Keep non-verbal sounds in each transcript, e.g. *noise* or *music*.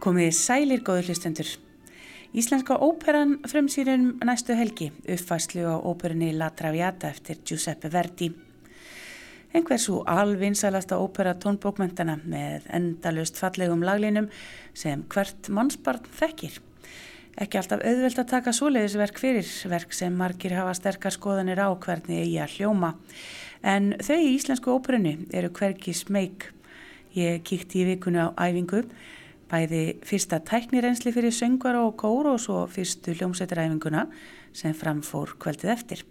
Komið sælir góður hlustendur. Íslenska óperan fremsýrum næstu helgi uppfæslu á óperunni La Traviata eftir Giuseppe Verdi. Einhversu alvinsalasta ópera tónbókmentana með endalust fallegum laglinum sem hvert mannsbarn þekkir. Ekki alltaf auðvelt að taka svoleiðisverk fyrir verk sem margir hafa sterkar skoðanir á hvernig eigi að hljóma. En þau í Íslensku óperunni eru hverki smeg. Ég kíkti í vikunni á æfingu bæði fyrsta tæknirensli fyrir söngvara og kór og svo fyrstu hljómsveitaræfinguna sem framfór kvöldið eftir.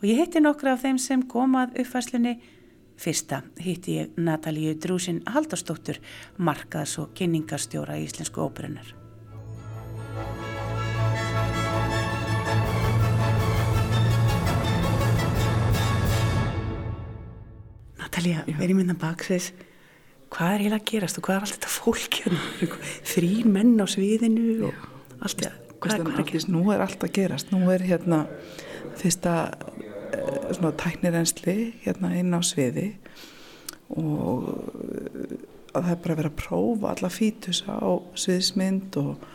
Og ég hitti nokkra af þeim sem komað uppfæslunni. Fyrsta hitti ég Natalíu Drúsin Haldarsdóttur, markaðs og kynningarstjóra í Íslensku óperunar. Natalía, verið minna baksveits hvað er eiginlega að gerast og hvað er allt þetta fólk hérna, þrýr menn á sviðinu og allt þetta? Hvað, hvað er að gerast? Nú er allt að gerast, nú er hérna fyrsta eh, svona tæknirensli hérna inn á sviði og eh, að það er bara að vera að prófa alla fítus á sviðismynd og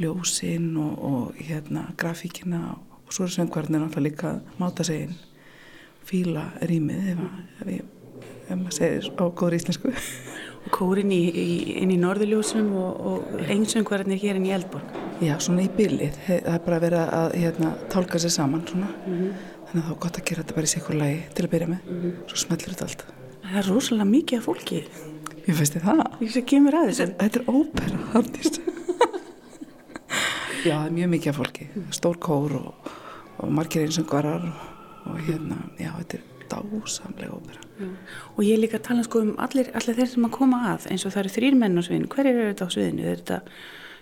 ljósinn og, og hérna grafíkina og svo er söngvarnir náttúrulega líka máta segin fíla rýmið ef, ef, ef maður segir á góður íslensku. Og kórin í, í, inn í norðurljósum og, og einsöngvarnir hér inn í Eldborg. Já, svona í bylið, það er bara að vera að hérna, tálka sér saman mm -hmm. þannig að það er gott að gera þetta bara í sikur lagi til að byrja með, mm -hmm. svo smellir þetta allt. Það er rosalega mikið af fólki. Ég veist þið það Þetta er ópera, Já, það er mjög mikið af fólki. Stór kór og, og margir einsöngvarar og, og hérna, já, þetta er dásamlega ópera Já. og ég er líka að tala sko um allir, allir þeir sem að koma að eins og það eru þrýr menn á sviðinu. Hverjir eru þetta á sviðinu? Er þetta,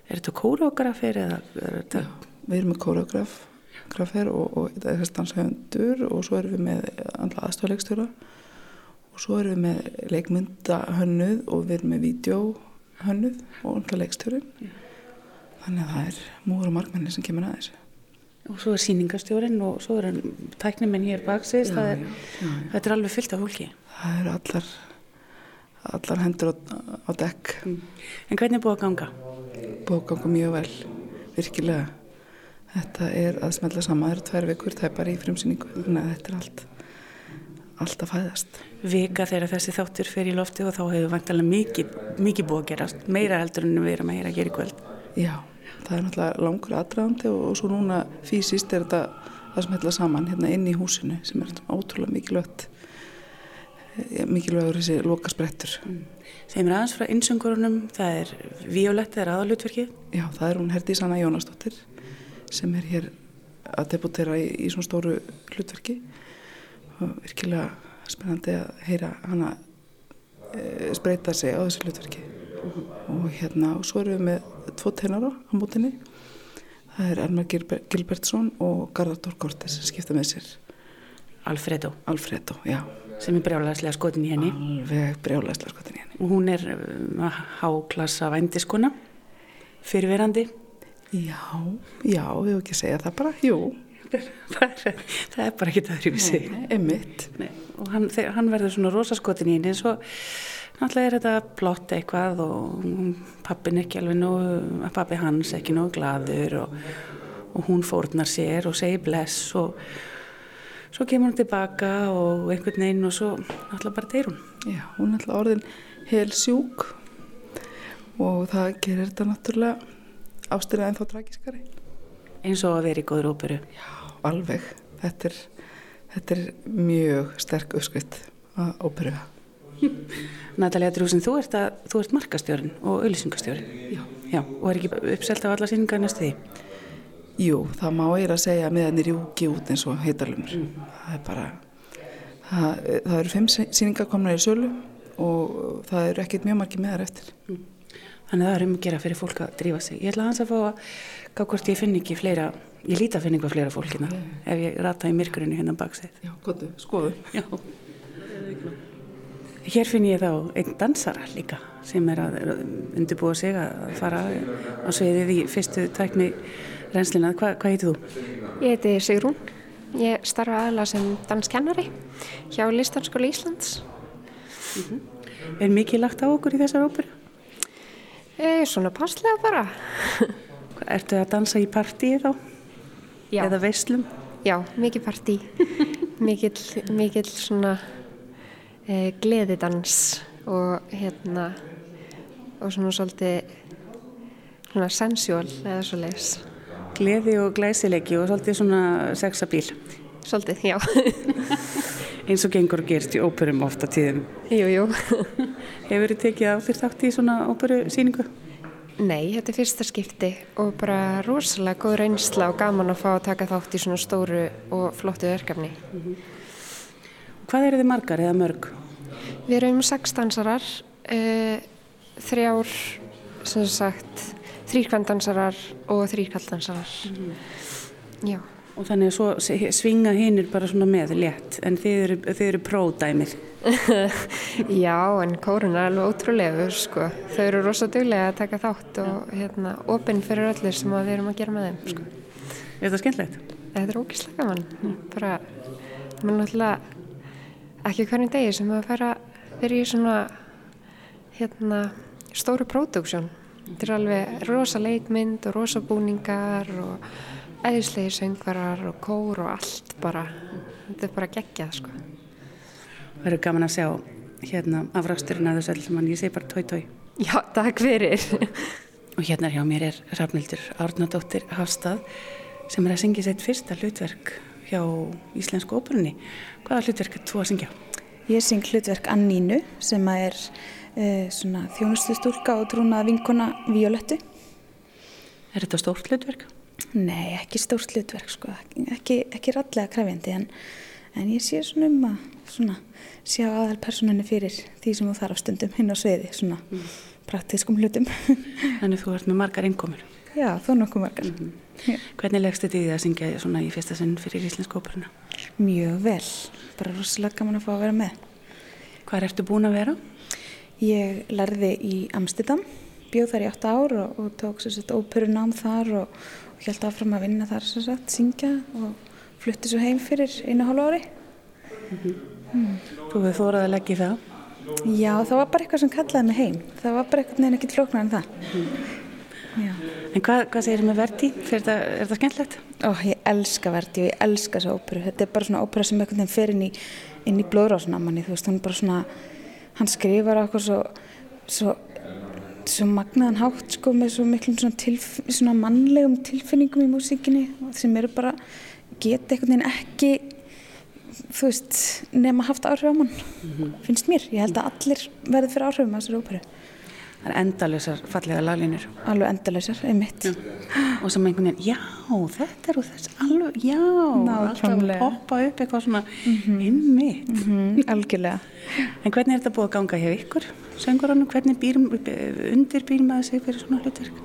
er þetta kóreografir eða þetta... Við erum með kóreografir og, og þetta er stanshöfundur og svo erum við með andla aðstofleikstjóra og svo erum við með leikmyndahönnuð og við erum með vídeohönnuð og andla leikstjórin þannig að það er múur og margmenni sem kemur að þessu og svo er síningastjórin og svo er tæknumenn hér baksist þetta er alveg fyllt af fólki. Það eru allar allar hendur á, á dekk. Mm. en hvernig er búið að ganga? búið að ganga mjög vel virkilega. Þetta er að smelda saman. Það eru tvær vikur, það er bara í frumsýningu. Þannig að þetta er allt allt að fæðast. Vika þegar þessi þáttur fer í lofti og þá hefur vantalega mikið, mikið búið að gerast. Meira heldur en við erum að gera í kvöld. Já það er náttúrulega langur aðdraðandi og, og svo núna fysiskt er þetta það sem hefði saman hérna inn í húsinu sem er ótrúlega mikilvægt eh, mikilvægur þessi loka sprettur mm. Þeim er aðeins frá insöngurunum það er Violett, það er aðalutverkið Já, það er hún Herdi Sanna Jónasdóttir sem er hér að debutera í, í svona stóru hlutverki og virkilega spennandi að heyra hana e, spreita sig á þessu hlutverki. Og hérna og svo erum við með tvo tenara á mótinni það er Elmar Gilbertsson og Garðardór Kortes sem skipta með sér. Alfredo. Alfredo, sem er brjálæðslega skotin í henni. Alveg brjálæðslega skotin í henni. Og hún er uh, háklassa vændiskona fyrirverandi já, já, ég hef ekki að segja það bara, jú. Það er bara ekki það að rýfisi og hann, hann verður svona rosaskotin í henni en svo Náttúrulega er þetta blott eitthvað og pappin ekki alveg nú, pappi hans ekki nú gladur og, og hún fórnar sér og segir bless og svo kemur hún tilbaka og einhvern veginn og svo náttúrulega bara deyr hún. Já, hún er náttúrulega orðin hel sjúk og það gerir þetta náttúrulega ástyrðað ennþá tragískari. Eins og að vera í góður óperu. Já, alveg. Þetta er, þetta er mjög sterk uppskritt að óperuða. *laughs* Natalia Drúsin, þú ert, ert markastjórin og auðlýsingastjórin. Já. Já. Og er ekki uppselt af alla síningar næstu því? Jú, það má eiginlega að segja að miðan er júki út eins og heitarlumur. Mm. Það er bara, það, það eru fimm síningar komnar í sölu og það eru ekkert mjög margi meðar eftir. Mm. Þannig að það er um að gera fyrir fólk að drífa sig. Ég ætla að hans að fá að gá hvort ég finn ekki fleira, ég líti að finna eitthvað fleira fólkina yeah. ef ég rata í myrkurinu hérna baksið. Já, gotu, skoðu. Já. Hér finn ég þá einn dansara líka sem er að undirbúa sig að fara á sveiðið í fyrstu tækni reynslina. Hva, hvað heitir þú? Ég heiti Sigrún. Ég starfa aðlað sem danskennari hjá Listanskóli Íslands. Mm -hmm. Er mikið lagt á okkur í þessar óperu? E, svona passlega bara. *laughs* Ertu að dansa í partíi þá? Já. Eða veislum? Já, mikið partí. *laughs* mikill, mikill svona e, gleðidans og hérna og svona svolítið svona sensual eða svo leiðis. Gleði og glæsileiki og svolítið svona sexabíl. Svolítið, já. *laughs* Eins og gengur og gerst í óperum ofta tíðum. jú, jú. *laughs* Hefur þið tekið á þér þátt í svona óperu síningu? Nei, þetta er fyrsta skipti og bara rosalega góð reynsla og gaman að fá að taka þátt í svona stóru og flottu verkefni. Hvað eru þið margar eða mörg? Við erum sex dansarar, uh, þrjár, sem sagt, þrýrkvændansarar og þrýrkalldansarar. Já, Og þannig að svo svinga hinnir bara svona með létt, en þið eru, eru pródæmið. *laughs* já, en kórun er alveg ótrúlegur, sko. Þau eru rosa duglega að taka þátt og hérna, opinn fyrir öllu sem við erum að gera með þeim, sko. Er þetta skemmtilegt? Þetta er ógíslega gaman. Bara, maður náttúrulega ekki hvernig degi sem að fara fyrir í svona hérna stóru pródúksjón. Þetta er alveg rosa leikmynd og rosa búningar og æðislegi söngvarar og kór og allt bara. Þetta er bara geggjað sko. Það verður gaman að sjá hérna afraksturinn að þessu öll saman, ég segi bara tói tói. Já, takk fyrir. Og hérna hjá mér er Rafnildur Árnadóttir Hafstað sem er að syngja sitt fyrsta hlutverk hjá Íslensku óperunni. Hvaða hlutverk er þú að syngja? Ég syng hlutverk Annínu sem er uh, svona þjónustustúlka og trúna vinkona Violettu. Er þetta stórt hlutverk? Nei, ekki stórt hlutverk sko, ekki, ekki rallega krefjandi en, en ég sé svona um að svona, sjá aðal personinni fyrir því sem þú þarf stundum hinn á sviði, svona praktískum hlutum. *laughs* Þannig þú ert með margar innkomur. Já, þó nokkuð margar. Já. Hvernig leggst þetta í því að syngja svona í fyrsta sinn fyrir Íslensku óperuna? Mjög vel, bara rosalega gaman að fá að vera með. Hvað ertu búin að vera? Ég lærði í Amsterdam, bjóð þar í 8 ár og, og tók svo sett óperunám þar og, og held áfram að vinna þar svo sett, syngja og flutti svo heim fyrir einu hálf ári. Þú hefur þórað að leggja í það. Já, það var bara eitthvað sem kallaði mig heim. Það var bara eitthvað neina ekki flóknar en það. Já. En hvað, hvað segir þið með verdi? Er þetta, er þetta skemmtilegt? Ó, ég elska verdi og ég elska þessa óperu. Þetta er bara svona ópera sem einhvern veginn fer inn í, í blóðrásun á manni, þú veist, hann bara svona, hann skrifar á okkur svo, svo, svo magnaðan hátt, sko, með svo miklum svona, tilf, svona mannlegum tilfinningum í músíkinni sem eru bara, geta einhvern veginn ekki, þú veist, nema haft áhrif á mann, finnst mér. Ég held að allir verði fyrir áhrifum á þessari óperu. Það er endalösar fallega laglínur. Alveg endalausar, einmitt. Og sem einhvern veginn, já, þetta er úr þess, alveg, já, alltaf Nákvæmlega. poppa upp eitthvað svona einmitt. Mm, algjörlega. En hvernig er þetta búið að ganga hjá ykkur, söngurunum? Hvernig býr, undir býr maður sig fyrir svona hlutverk?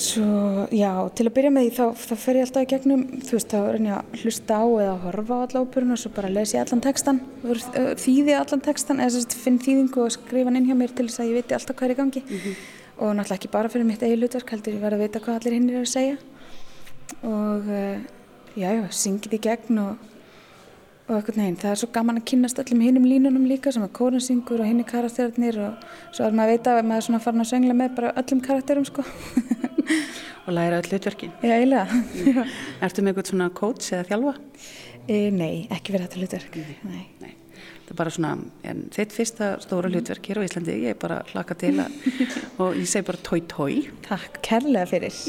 Svo, já, til að byrja með því þá, þá fer ég alltaf í gegnum, þú veist, þá er ég að hlusta á eða horfa á alla óperuna og svo bara les ég allan er- ö, þýði allan textan, eða sérst finn þýðingu og skrifa hann inn hjá mér til þess að ég viti alltaf hvað er í gangi. Og náttúrulega ekki bara fyrir mitt eigi hlutverk, heldur ég verð að vita hvað allir hinn er að segja. Og, já, já, syngið í gegn og, og eitthvað neginn. Það er svo gaman að kynnast öllum hinnum línunum líka sem að kórun syngur og hinni karakterarnir og svo er maður að veita að maður er svona farin að söngla með bara öllum karakterum, sko. *laughs* Og læra öll hlutverkin. Já, eiginlega. Já. *laughs* Ertu með eitthvað svona coach eða þjálfa? E, nei, ekki verið þetta hlutverk. Nei. Nei. Það er bara svona, en þitt fyrsta stóra hlutverk hér á Íslandi, ég er bara hlaka til að, *laughs* og ég segi bara tói tói. Takk kærlega fyrir.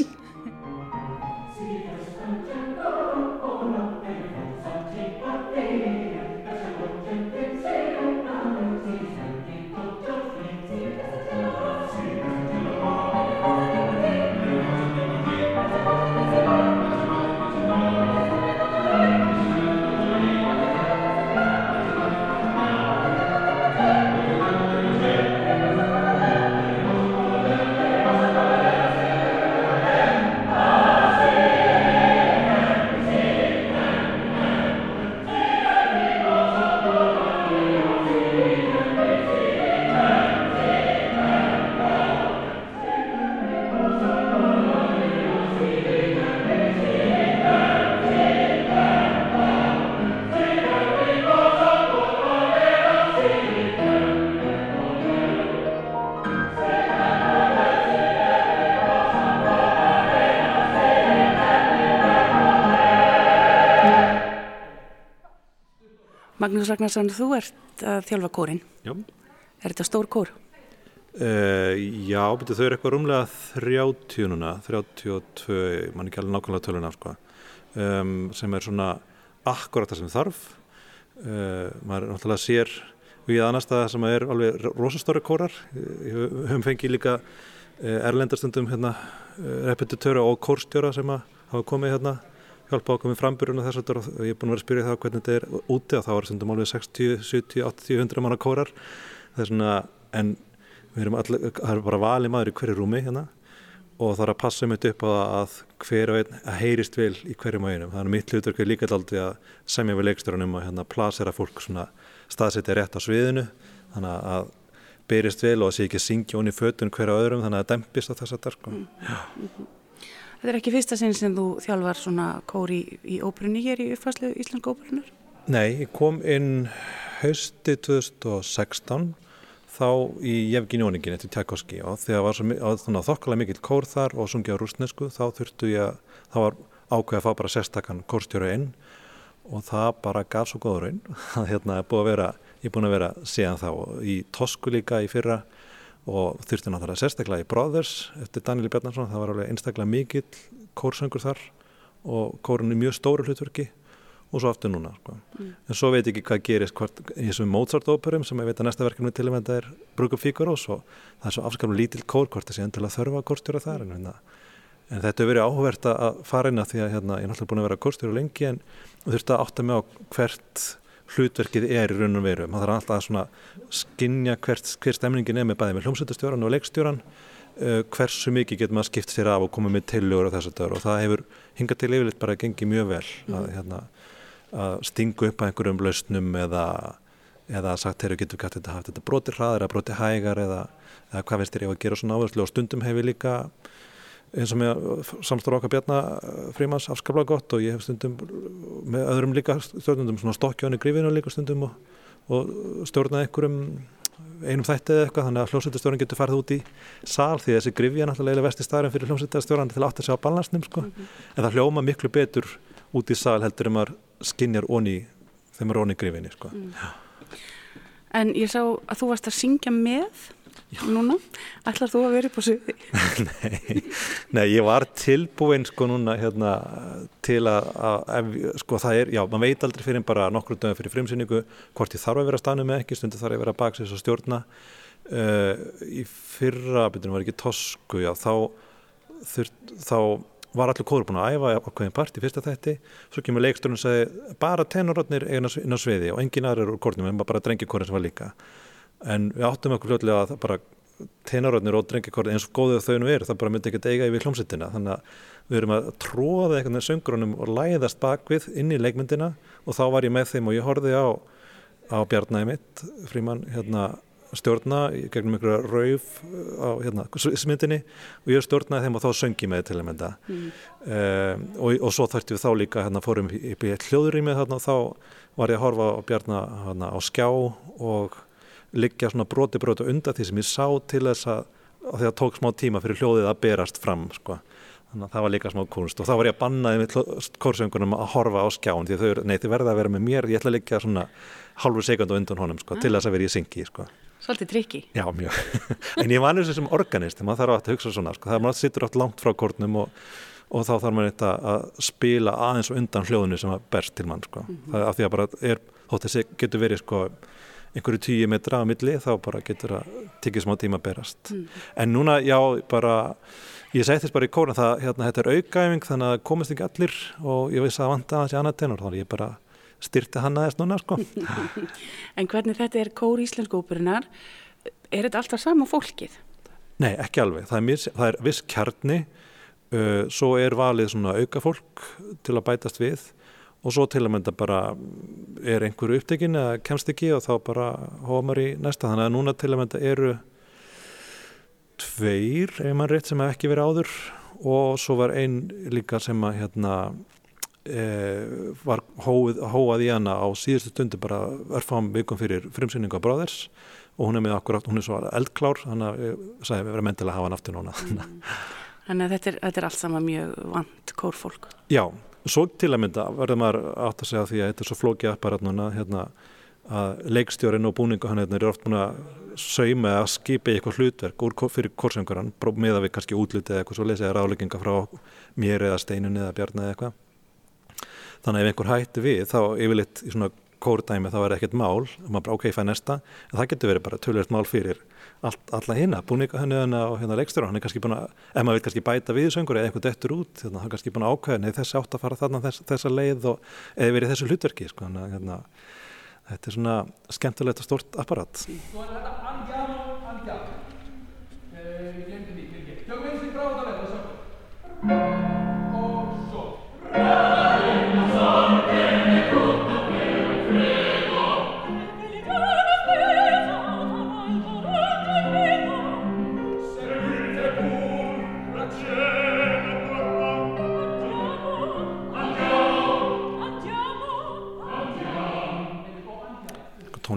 Magnús Ragnarsson, þú ert að þjálfa kórin. Já. Er þetta stór kór? Uh, já, betur þau eru eitthvað rúmlega 30 núna, 32, mann ekki alveg nákvæmlega töluna, sko, um, sem er svona akkurat það sem þarf. Uh, maður náttúrulega sér við annars það sem er alveg rosastóri kórar. Við höfum fengið líka erlendarstundum hérna, repetitöra og kórstjóra sem hafa komið hérna hjálpa okkur með framburðuna þess að ég er búin að vera að spyrja það hvernig þetta er úti og þá er stundum alveg 60, 70, 80, 100 manna kórar það er svona, en við erum allir, það er bara valið maður í hverju rúmi hérna og það er að passa um þetta upp á að hver og einn að heyrist vel í hverjum og einum, það er mitt hlutverk líka aldrei að semja við leikstjórnum að hérna plasera fólk svona staðsetja rétt á sviðinu, þannig að berist vel og að sé ekki syngja onni fötun hverja öðrum, þannig að það dempist á þess að sko. mm. Þetta er ekki fyrsta sinn sem þú þjálfar svona kóri í, í óperunni hér í uppfæslu Íslandska óperunar? Nei, ég kom inn hausti 2016 þá í Jevginjóningin eftir Tjækovski og þegar var svo þokkalega mikill kór þar og sungið á rúsnesku þá þurftu ég að, þá var ákveð að fá bara sérstakann kórstjóru inn. Og það bara gaf svo góður raun *laughs* að hérna er búið að vera, ég er búin að vera síðan þá í Tosku líka í fyrra og þurfti náttúrulega sérstaklega í Brothers eftir Daniel Bjarnarsson, það var alveg einstaklega mikill kórsöngur þar og kórun er mjög stóru hlutverki og svo aftur núna sko. mm. en svo veit ég ekki hvað gerist hvort, í þessum Mozart-óperum sem ég veit að næsta verkefni til að er Brugum Fíkarós og það er svo afskaplega lítill kór hvort þessi endilega þörfa kórstjóra þar en, hérna, en þetta hefur verið áhugverð að fara inn að því að hérna, ég er náttúrulega búin að vera kórstjóra lengi en þurfti að átta mig á hvert hlutverkið er í raun og veru. Maður þarf alltaf að skinja hvert, hver stemningin er með bæði með hljómsveitastjóran og leikstjóran uh, hversu mikið getur maður skipt sér af og komið með tillugur og þess að það og það hefur hingað til yfirleitt bara gengið mjög vel mm. að, hérna, að stingu upp að einhverjum lausnum eða, eða sagt þeirra getur gætið að hafa þetta broti hraðar eða broti hægar eða, eða hvað veist þér ég að gera svona áherslu? Og stundum hefur líka eins og með samstóra okkar Bjarnafrímans afskaplega gott og ég hef stundum með öðrum líka stjórnundum svona stokkjóni grífinu líka stundum og, og stjórnaði einhverjum einum þætti eða eitthvað þannig að hljómsveitastjórn getur farið út í sal því þessi grifja er náttúrulega vesti staðarinn fyrir hljómsveitastjórn til að átta sig á balansnum sko. mm -hmm. en það hljóma miklu betur út í sal heldur um að skinjar onni þeim er onni grifinni sko. mm. En ég sá að þú varst að syngja með. Núna, ætlar þú að vera upp á suði? *laughs* nei, nei, ég var tilbúinn sko núna hérna til að, að sko það er, já, maður veit aldrei fyrir bara nokkru dögum fyrir frimsynningu hvort ég þarf að vera stanu með ekki, stundu þarf að vera baksins og stjórna. Uh, í fyrra, betur var ekki tosku, já, þá þurft, þá var allir kóður búin að æfa ákveðin part í fyrsta þætti. Svo kemur leikstörnum og segi bara tenorótnir inn á sviði og engin aðra eru úr kórnum en bara drengikórin sem var líka en við áttum okkur fljóðlega að bara tenaröðnir og drengikorði eins og góðið þau nú eru, það bara myndi ekki eiga yfir hljómsittina þannig að við erum að tróða eitthvað með söngrunum og læðast bakvið inn í leikmyndina. Og þá var ég með þeim og ég horfið á, á Bjarnæði mitt fríman hérna, stjórna gegnum einhverja rauf á hérna, smyndinni. Og ég stjórnaði þeim og þá söngi með til að mynda. Mm. um, og, og svo þarftum við þá líka hérna, fórum upp í hljóðurýmið og þá var ég að horfa á Bjarnæði hérna, á skjá og liggja svona broti broti undan því sem ég sá til þess að, að það tók smá tíma fyrir hljóðið að berast fram sko. þannig að það var líka smá kunst og þá var ég að bannaði með kórsöngunum að horfa á skján því þau, nei þið verða að vera með mér ég ætla að liggja svona halvu sekund undan honum sko, til þess að vera í syngi sko. Svolítið trikki Já, mjög, *laughs* en ég var og sem organist maður þarf að hugsa svona, sko. það er maður sittur átt langt frá kórnum og, og þá þarf maður eitthvað að spila aðeins undan hljóðinu sem berst til mann sko. mm -hmm. það er af því að bara er, þótt þessi getur verið sko einhverju tíu metra á milli þá bara getur það tikið smá tíma að berast mm. en núna já bara ég segi þess bara í kóran það hérna þetta er aukaæfing þannig að komast ekki allir og ég veist að vanda að það sé annað tenor þá er ég bara styrti hann aðeins núna sko *laughs* En hvernig þetta er kór íslenskópurinnar er þetta alltaf sama fólkið? Nei ekki alveg, það er, mis, það er viss kjarni uh, svo er valið svona auka fólk til að bætast við og svo til að mynda bara er einhverju upptekinn eða kemst ekki og þá bara hóa maður í næsta. Þannig að núna til að mynda eru tveir, ef mann rétt sem hef ekki verið áður. Og svo var einn líka sem að hérna e, var hóið, hóað í hana á síðustu stundu bara örfam vikum fyrir frimsynningu á bráðers og hún er með akkurat, hún er svo eldklár þannig að ég sagði að við verðum mentilega að hafa hann aftur núna. Mm. Þannig að þetta er, þetta er allt sama mjög vant kórfólk. Já svo til að mynda verður maður átt að segja því að þetta er svo flókið apparat núna hérna, að leikstjórin og búningu hann hérna, er oft búin að sauma að skipa í eitthvað hlutverk úr, fyrir korsöngurann með að við kannski útlutið eitthvað svo lesið rálegginga frá mér eða steinunni eða bjarni eða eitthvað. Þannig að ef einhver hætti við þá yfirleitt í svona kórdæmi þá er ekkert mál. Maður bara ok, fæ næsta. En það getur verið bara tölvöld mál fyrir alla hérna, búninga henni og hérna leikstjóra, hann er kannski búin að ef maður vil kannski bæta við söngur eða eitthvað dettur út að hann er kannski búin að ákvæða neð þessi átt að fara þarna þess, þessa leið og eða verið þessu hlutverki sko, hérna, þetta er svona skemmtilegt og stort apparat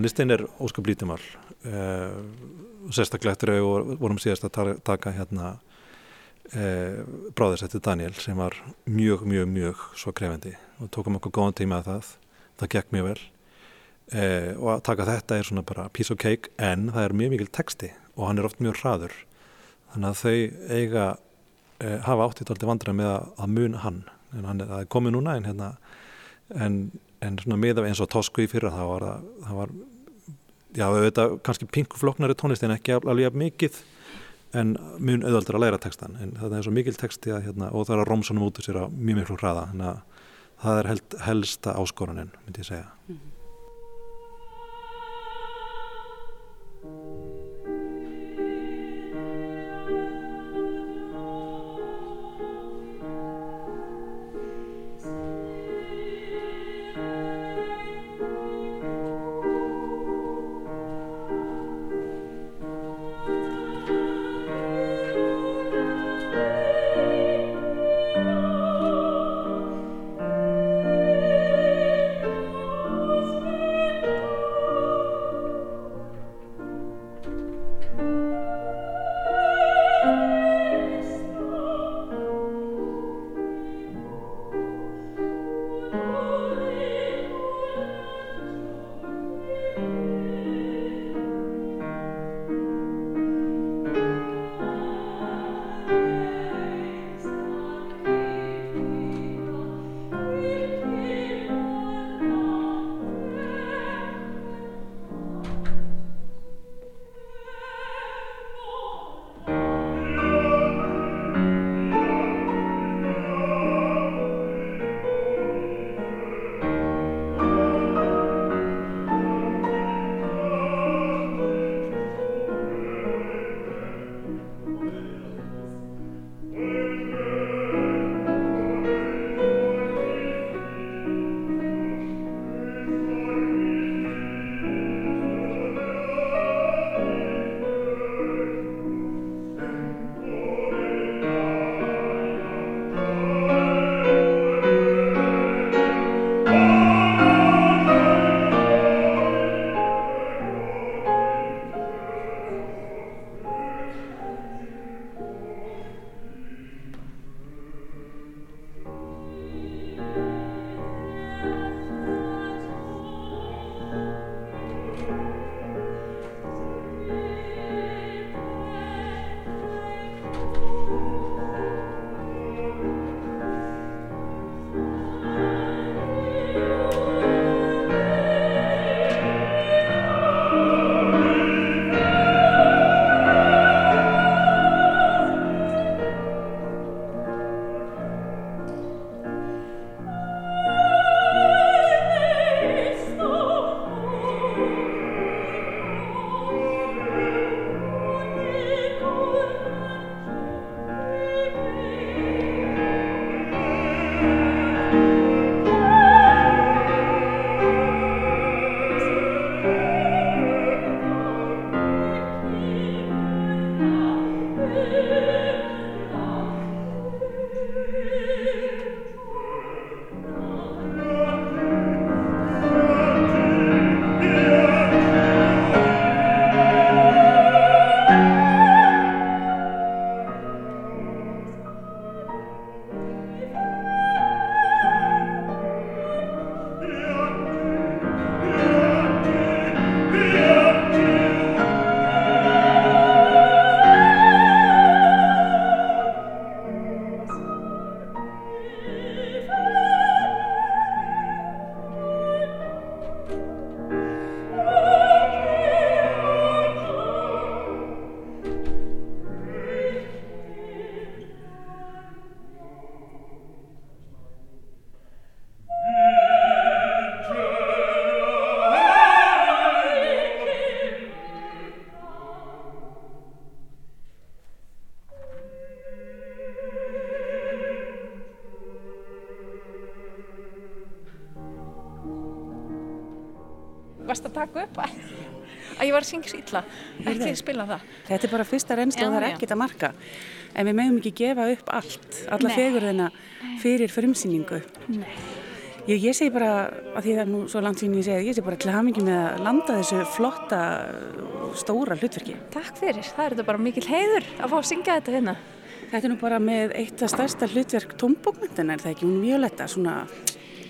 tónlistin er ósköp lítimal uh, eh, sérstaklega eftir að við vorum síðast að taka hérna uh, bráðisætti Daniel sem var mjög, mjög, mjög svo krefendi og tókum okkur góðan tíma að það. Það gekk mjög vel. Uh, og að taka þetta er svona bara piece of cake en það er mjög mikil texti og hann er oft mjög hraður. Þannig að þau eiga hafa áttið alltaf vandræð með að, að mun hann. En hann er komið núna en hérna en en svona miða eins og Tosku í fyrra það var, það var já auðvitað kannski pinkufloknari tónlist en ekki alveg mikið en mjög auðvöldur að læra textan en það er svo mikil texti að hérna, og það er að romsunum út úr sér á mjög miklu hraða. Þannig að það er held, helsta áskorunin myndi ég segja. Mm -hmm. Varst að taka upp að, að ég var að syngja svo illa, ekki spila það. Þetta er bara fyrsta reynslu Já, og það er já. ekkert að marka. En við meðum ekki gefa upp allt, alla Nei. fegurðina fyrir frumsýningu. Nei. Ég, ég segi bara, að því það er nú svo langt sín ég segi, ég segi bara til hamingi með að landa þessu flotta, stóra hlutverki. Takk fyrir, það er þetta bara mikil heiður að fá að syngja þetta hérna. Þetta er nú bara með eitt af stærsta hlutverk tónbókmyndina, er það ekki? Hún Violetta, svona,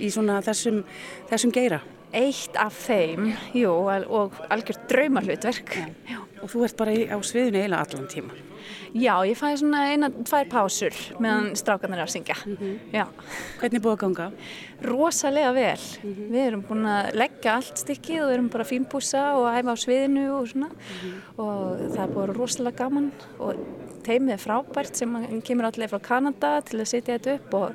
í svona þessum, þessum geira. Eitt af þeim, jú, og algjört draumarhlutverk. Já. Og þú ert bara í, á sviðinu eiginlega allan tíma. Já, ég fæði svona eina, tvær pásur meðan strákarnir er að syngja. Já. Hvernig er búið að ganga? Rosalega vel. Við erum búin að leggja allt stykkið og erum bara að fínpúsa og æfa á sviðinu og svona. Og það er búin að rosalega gaman og teimið er frábært sem að- kemur allir frá Kanada til að setja þetta upp og,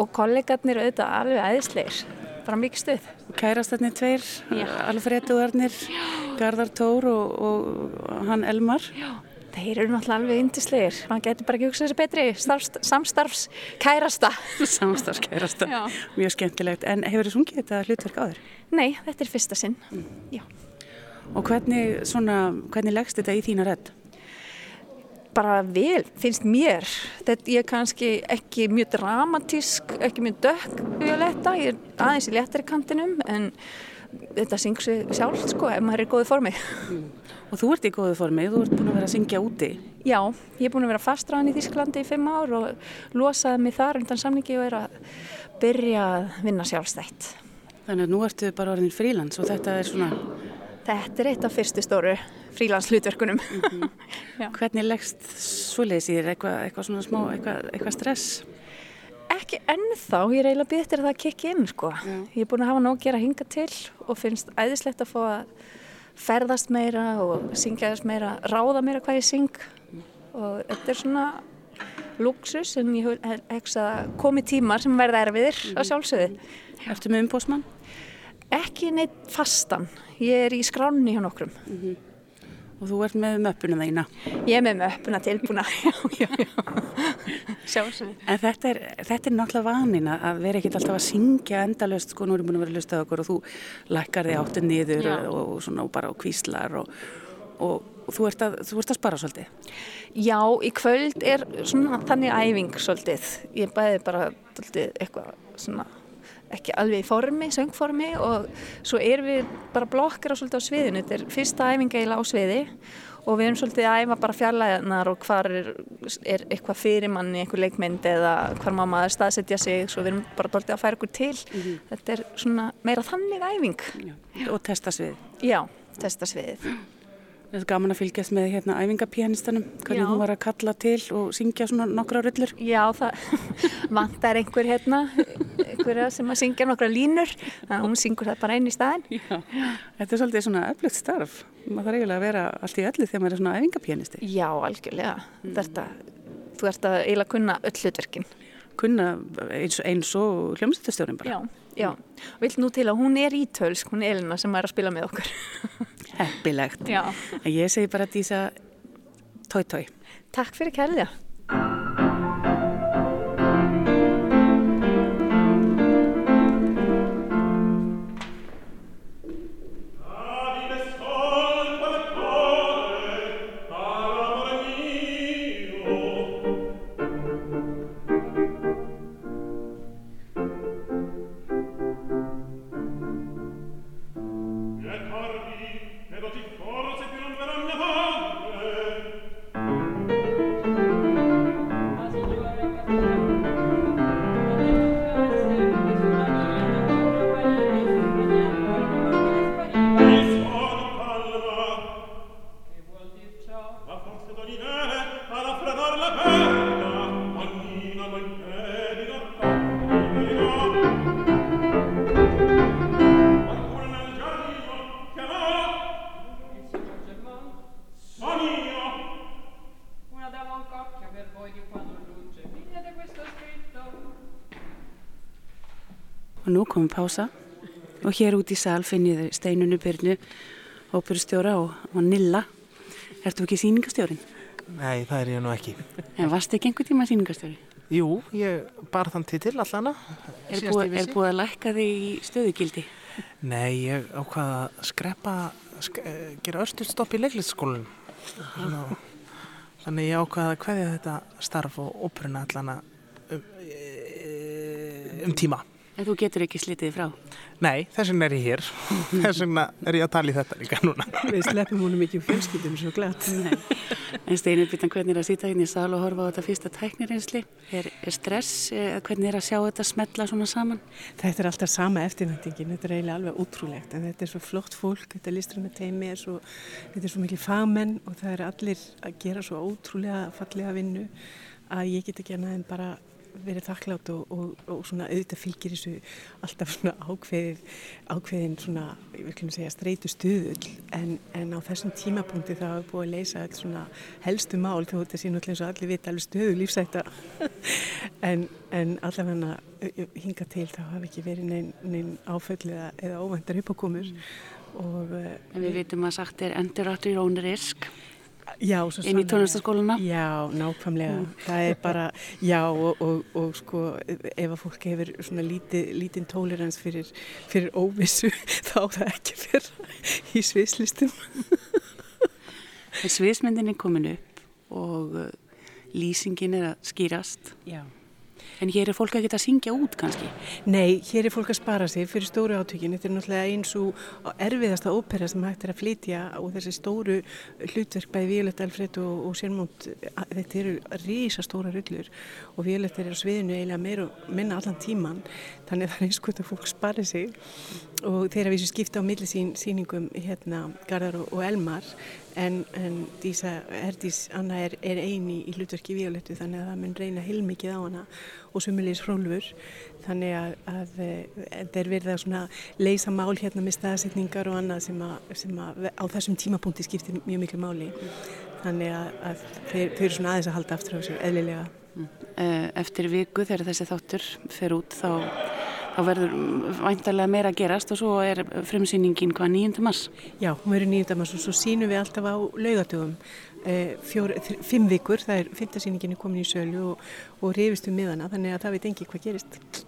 og kollegarnir auðvitað alveg æðisleir. Bara mikið stuð. Kærastarnir tveir, Já. Alfreduarnir, Garðar Tór og, og hann Elmar. Þeir eru náttúrulega alveg yndislegir. Man getur bara ekki hugsað þessi betri starfs, samstarfs kærasta. Samstagskærasta, Já. mjög skemmtilegt. En hefur þið sungið þetta hlutverk á þér? Nei, þetta er fyrsta sinn. Já. Og hvernig, svona, hvernig leggst þetta í þína redd? Bara vel, finnst mér. Þetta ég er kannski ekki mjög dramatísk, ekki mjög dökk violetta, ég er aðeins í léttari kantinum en þetta syngur sig sjálf sko, ef maður er í góði formi. Og þú ert í góðu formi, þú ert búin að vera að syngja úti. Já, ég er búin að vera fastræðan í Þísklandi í fimm ár og losaði mig þar undan samningi og er að byrja að vinna sjálfstætt. Þannig að nú ertu bara orðin frílands og þetta er svona, Þetta er eitt af fyrstu stóru frílanslutverkunum *laughs* Já. hvernig leggst svoleiðis í þér, eitthvað, eitthvað svona smá, eitthvað, eitthvað stress? Ekki ennþá, ég er eiginlega býð eftir að það kikki inn sko. Ég er búin að hafa nóg að gera hinga til og finnst æðislegt að fá að ferðast meira og syngja þess meira, ráða meira hvað ég syng og þetta er svona luxus en ég hef að komi tímar sem verða erfiðir að sjálfsögðu. Ertu með umbósmann? Ekki neitt fastan, ég er í skránni hjá nokkrum. Og þú ert með möppuna þína. Ég er með möppuna tilbúna, *laughs* já, já, já, sjálfsögðu. En þetta er, þetta er náttúrulega vanin að- vera ekkert alltaf að syngja endalaust, sko, nú erum búin að vera að lusta okkur og þú lækkar þig áttu niður og, og svona og bara og kvíslar og, og þú, ert að, þú ert að spara svolítið. Já, í kvöld er svona þannig æfing svolítið. Ég bæði bara svolítið eitthvað svona ekki alveg í formi, söngformi og svo erum við bara blokkar á sviðinu. Þetta er fyrsta æfing eiginlega á sviði og við erum svolítið að æfa bara fjarlæðanar og hvar er, er eitthvað fyrir manni, eitthvað leikmynd eða hvar má maður staðsetja sig, svo við erum bara svolítið að færa okkur til. Þetta er svona meira þannig æfing. Já. Og testa svið. Já, testa sviðið. Þetta er gaman að fylgjast með hérna æfingapianistanum, hvernig Já. hún var að kalla til og syngja svona nokkra rullur. Já, það *laughs* vantar einhver hérna, einhverja sem að syngja nokkra línur, þannig að hún syngur það bara einn í staðin. Já. Þetta er svolítið svona öflugt starf. Maður þarf eiginlega að vera allt í öllu þegar maður er svona æfingapianisti. Já, algjörlega. Þetta, þú ert að eiginlega kunna öll hlutverkin. Kunna eins, eins og hljómsættastjórin bara. Já, já. Vilt nú til að hún er ítölsk, hún er Elina sem er að spila með okkur. *laughs* Heppilegt. Já. Ég segi bara dísa tói tói. Takk fyrir kærlega. Pása og hér út í sal finn ég þau steinunu byrnu, óperustjóra og, og Nilla. Ertu ekki sýningastjórin? Nei, það er ég nú ekki. En varst ekki einhver tíma sýningastjóri? Jú, ég bar þann titil allana. Er búið, er búið að lækka þig í stöðugildi? Nei, ég ákvaða að skreppa, sk gera örsturstopp í leiklistaskólanum. Þannig ég ákvaða að hverja þetta starf og óperuna allana um, um tíma. En þú getur ekki slitið frá? Nei, þess vegna er ég hér. *laughs* Þess vegna er ég að tala í þetta líka núna. Við sleppum húnum ekki um fjölskyldum svo glatt. En Steinir, bitan hvernig er að sýta hérna í sal og horfa á þetta fyrsta tæknireynsli? Er, er stress? Hvernig er að sjá þetta smetla svona saman? Þetta er alltaf sama eftirvæntingin. Þetta er eiginlega alveg útrúlegt. En þetta er svo flott fólk, þetta listur með teimi, er svo, þetta er svo mikil fagmenn og það er allir að gera svo ótrúlega fallega vinnu að ég get ekki annað en bara verið þakklátt og, og, og svona auðvitað fylgir þessu alltaf svona ákveðið, ákveðin svona, ég vil kemur segja, streytu stuðull en, en á þessum tímapunkti þá hefur búið að leysa alls svona helstu mál þó þetta sé náttúrulega eins og allir vita alveg stuðu lífsætta *laughs* en, en allavega hinga til þá hafi ekki verið neinn nein áföll eða óvendar uppákomur. Og En við vitum að sagt er enduráttur í rónir isk Já, inn í tónlistaskóluna Já, nákvæmlega. Mm. það er bara, já og, og, og sko ef að fólk hefur svona lítið, lítinn tolerans fyrir, fyrir óvissu *laughs* þá það ekki fyrir í sviðslistum. Sviðsmyndin er komin upp og uh, lýsingin er að skýrast. Já En hér er fólk að geta að syngja út kannski? Nei, hér er fólk að spara sig fyrir stóru átökin. Þetta er náttúrulega eins og erfiðasta ópera sem hægt er að flytja og þessi stóru hlutverk bæði Violett Alfred og, og Sérmónd, þetta eru rísa stóra rullur og Violett er á sviðinu eiginlega meira minna allan tíman þannig að það er eins og þetta fólk spara sig og þeirra vísu skipta á millisín síningum hérna Garðar og, og Elmar en, en Dísa Herdís Anna er, er eini í hlutverki Violettu þannig að það mun reyna heilmikið á hana og sumulegis hrólfur. Þannig að, að það er verið að svona leysa mál hérna með staðsetningar og annað sem, að, sem að á þessum tímapunkti skiptir mjög miklu máli. Þannig að, að þeir, þeir eru svona aðeins að halda aftur á þessu eðlilega. Eftir viku þegar þessi þáttur fer út þá, þá verður væntalega meira að gerast og svo er frumsýningin hvað 9. mars? Já, hún verður 9. mars og svo sínum við alltaf á laugatugum Fjór, fimm vikur, það er fymtasýningin komin í sölu og, og reyfist um miðana þannig að það veit engi hvað gerist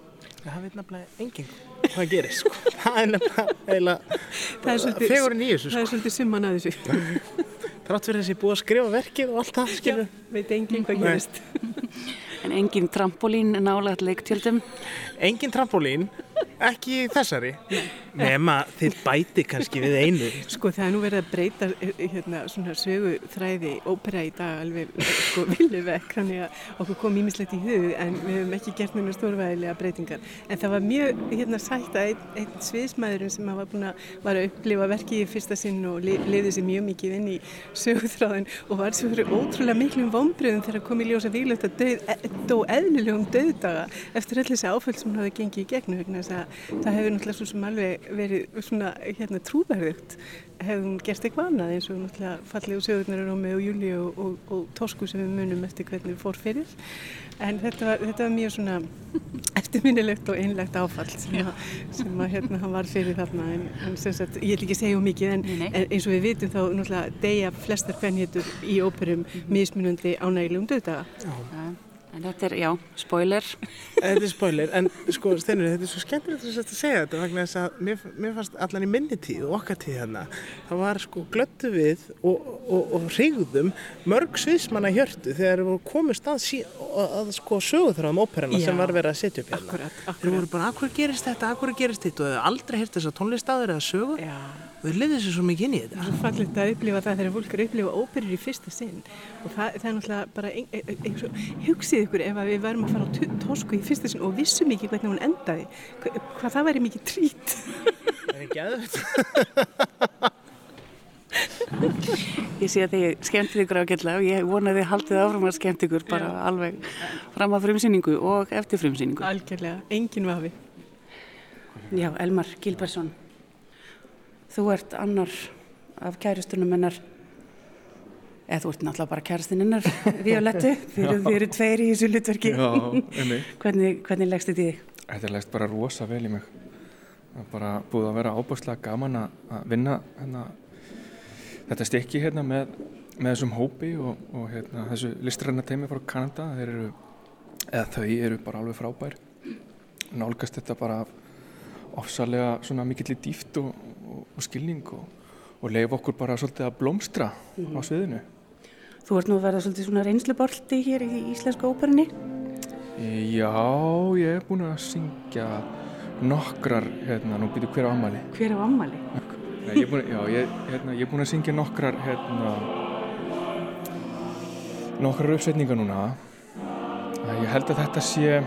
Það veit nefnilega engin hvað gerist sko. *laughs* það er nefnilega í þessu sko. Það er svolítið summan að þessu Trátt fyrir þessi búið að skrifa verkið og allt það skilur. Já, veit engin hvað gerist *laughs* En engin trampolín nálega leiktjöldum Engin trampolín ekki þessari. Nema þið bæti kannski við einu. Sko það er nú verið að breyta hérna, svona sögu þræði ópera í dag alveg sko vilju vekk þannig að okkur kom ímislegt í hug en við hefum ekki gert mjög stórvæðilega breytingar. En það var mjög hérna sætt að einn, einn sviðsmaðurinn sem var búin að var að upplifa verkið í fyrsta sinn og li, liði sér mjög mikið inn í sögutráðin og var svo fyrir ótrúlega miklum vombriðum þegar kom í ljósa výlögt að e, dó eðlilegum döðdaga eftir öll þessi áföll sem hún hafi gengið í gegnum það hefur náttúrulega svo sem alveg verið svona hérna trúverðugt. Hefum gert eitthvað annað eins og náttúrulega fallið úr sögurnar og Rómi og Júli og, og, og Tosku sem við munum eftir hvernig við fór fyrir. En þetta var, þetta var mjög svona eftirminnilegt og einlegt áfall sem, að, sem að hérna hann var fyrir þarna. En, en sagt, ég vil ekki segja um mikið en, en eins og við vitum þá náttúrulega deyja flestar fennhétur í óperum mismunandi ánægilegum döðdaga Já En þetta er, já, spoiler. *laughs* Þetta er spoiler, en sko, Steinur, þetta er svo skemmtilegt að segja þetta vegna þess að mér, mér fannst allan í minni tíð og okkar tíð hérna, það var sko glöttu við og, og, og hrigðum mörg sviðsmanna hjörtu þegar við komist að, að, að sko sögurþráðum óperana sem var verið að setja upp hérna. Akkurat, akkurat. Þeir voru bara, akkur gerist þetta, akkur gerist þetta og þau aldrei hirt þess að tónlistaður eða sögur. Já þau liðið sér svo mikið inn í þetta. Það er fallegt að upplifa það þegar fólk eru að upplifa óperur í fyrsta sinn og það, það er náttúrulega bara ein, ein, ein, hugsið ykkur ef við varum að fara á tosku í fyrsta sinn og vissum ekki hvernig hún endaði hvað, hvað það væri mikið trít. Það er ekki aðvöld. Ég sé að þið skemmt ykkur ágætlega og ég vona að þið haldið áfram að skemmt ykkur bara Já. alveg fram að frumsýningu og eftir frumsýningu. Algjörlega, engin vafi. Já, Elmar Gilbertsson þú ert annar af kæristunum hennar. Eða þú ert náttúrulega bara kæristinn hennar *laughs* Violettu, þið eru tveir í þessu lutverki *laughs* hvernig, hvernig leggst þetta í þig? Þetta leggst bara rosa vel í mig. Það er bara búið að vera ábúrslega gaman að vinna hérna, þetta stekki hérna með, með þessum hópi og, og hérna, þessu listræna teimi frá Kanada. Eru, eða þau eru bara alveg frábær. Nálgast þetta bara ofsalega svona mikill í dýft og, og, og skilning og, og leif okkur bara svolítið að blómstra á sviðinu. Þú ert nú að verða svolítið svona reynslubolti hér í Íslensku óperunni. Já, ég er búin að syngja nokkrar, hérna, nú býtu hver á ammali. Hver á ammali? Nei, ég er búin, já, ég, hérna, ég er búin að syngja nokkrar, hérna, nokkrar uppsetningar núna. Ég held að þetta sé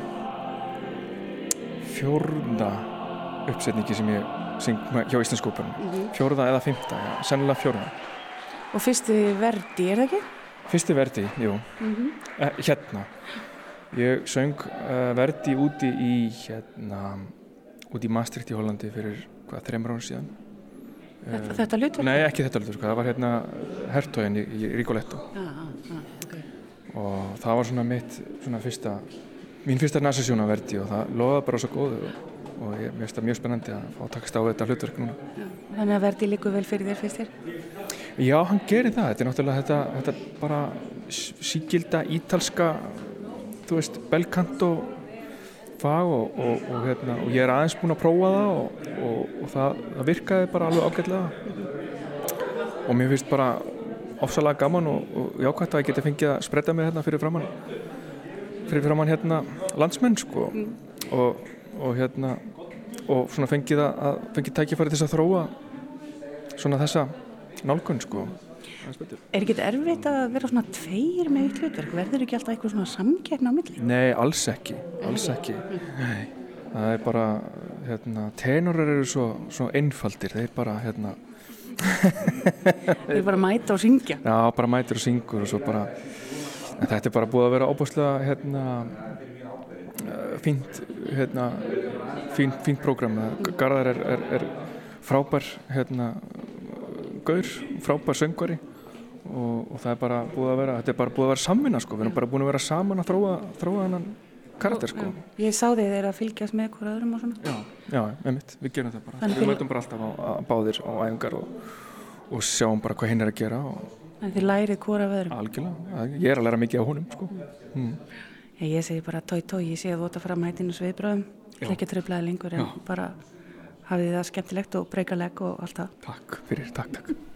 fjórða uppsetningi sem ég hjá Íslandsk óperunni. Mm -hmm. Fjórða eða fymta, já, sennilega fjórða. Og fyrsti verdi, er það ekki? Fyrsti verdi, jú. Mm -hmm. eh, hérna. Ég söng uh, verdi úti í hérna, úti í Maastricht í Hollandi fyrir hvað, þreymur ára síðan. Þetta, þetta hlutur? Nei, ekki þetta hlutur, það var hérna Hertóin í, í Rigoletto. Já, já, ok. Og það var svona mitt, svona fyrsta, mín fyrsta nasasjóna verdi og það loðaði bara svo góðu og, og ég finnst það mjög spennandi að fá að takast á þetta hlutverk núna. Þannig að verdi líku vel fyrir þér fyrst þér? Já, hann gerir það. Þetta er náttúrulega þetta, þetta bara síkilda ítalska þú veist, belkanto fag og, og, og, hérna, og ég er aðeins búin að prófa það og það, það virkaði bara alveg ágætlega og mér finnst bara ofsalega gaman og jákvæmt að ég geti fengið að spreita mig hérna fyrir framann fyrir framann hérna landsmenn sko mm. og hérna og svona fengið að fengið tækifæri þess að þróa svona þessa nálgun sko Er ekki þetta erfitt að vera svona tveir með eitt hlutverk? Verður ekki alltaf eitthvað svona samkjærna á milli? Nei, alls ekki, alls ekki. Nei, það er bara, hérna, tenorar eru svo, svo einfaldir, þeir bara, hérna... þeir bara mæta og syngja? Já, bara mæta og syngur og svo bara, þetta er bara búið að vera óbúslega, hérna, fínt, hérna, fínt, fínt prógram. Garðar er, er, er frábær, hérna, gaur, frábær söngvari og, og það er bara búið að vera þetta er bara búið að vera samvinna sko við erum bara búin að vera saman að þróa, þróa hennan karakter sko. Ég sá þið þeirra að fylgjast með hverju öðrum og svona. Já, já, einmitt, við gerum það bara. Þannig við mætum bara alltaf á báðir á æfingar og, og sjáum bara hvað hinn er að gera. Þannig þið lærið af öðrum? Algjörlega, ég er að læra mikið á húnum sko. Mm. Já, ég segi bara tói tói, ég sé að fara að mætinu sviðbröðum, ekki tröflaði lengur en já. bara hafið það skemmtilegt og breykaleg og allt það. Takk fyrir, takk, takk.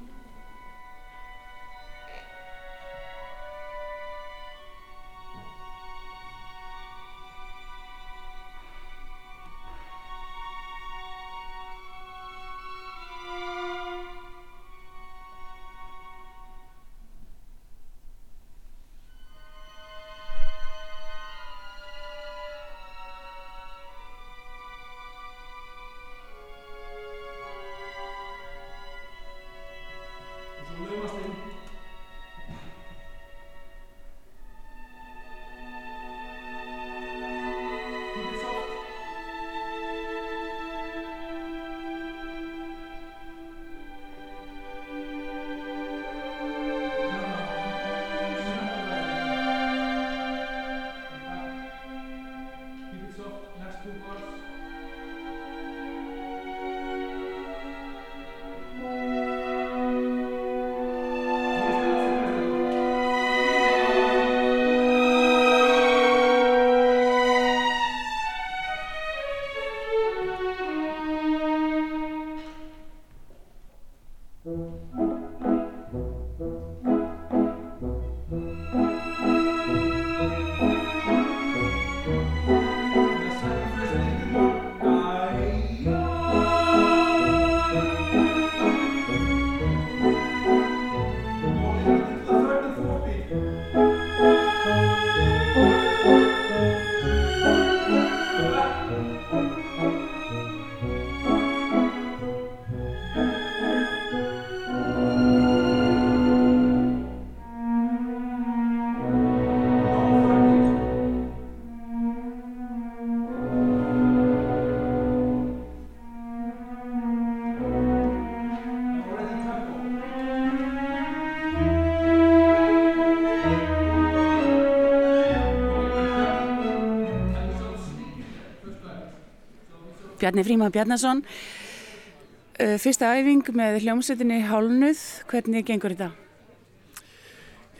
Bjarni Fríman Bjarnason uh, Fyrsta æfing með hljómsveitinni Hálnuð, hvernig gengur þetta?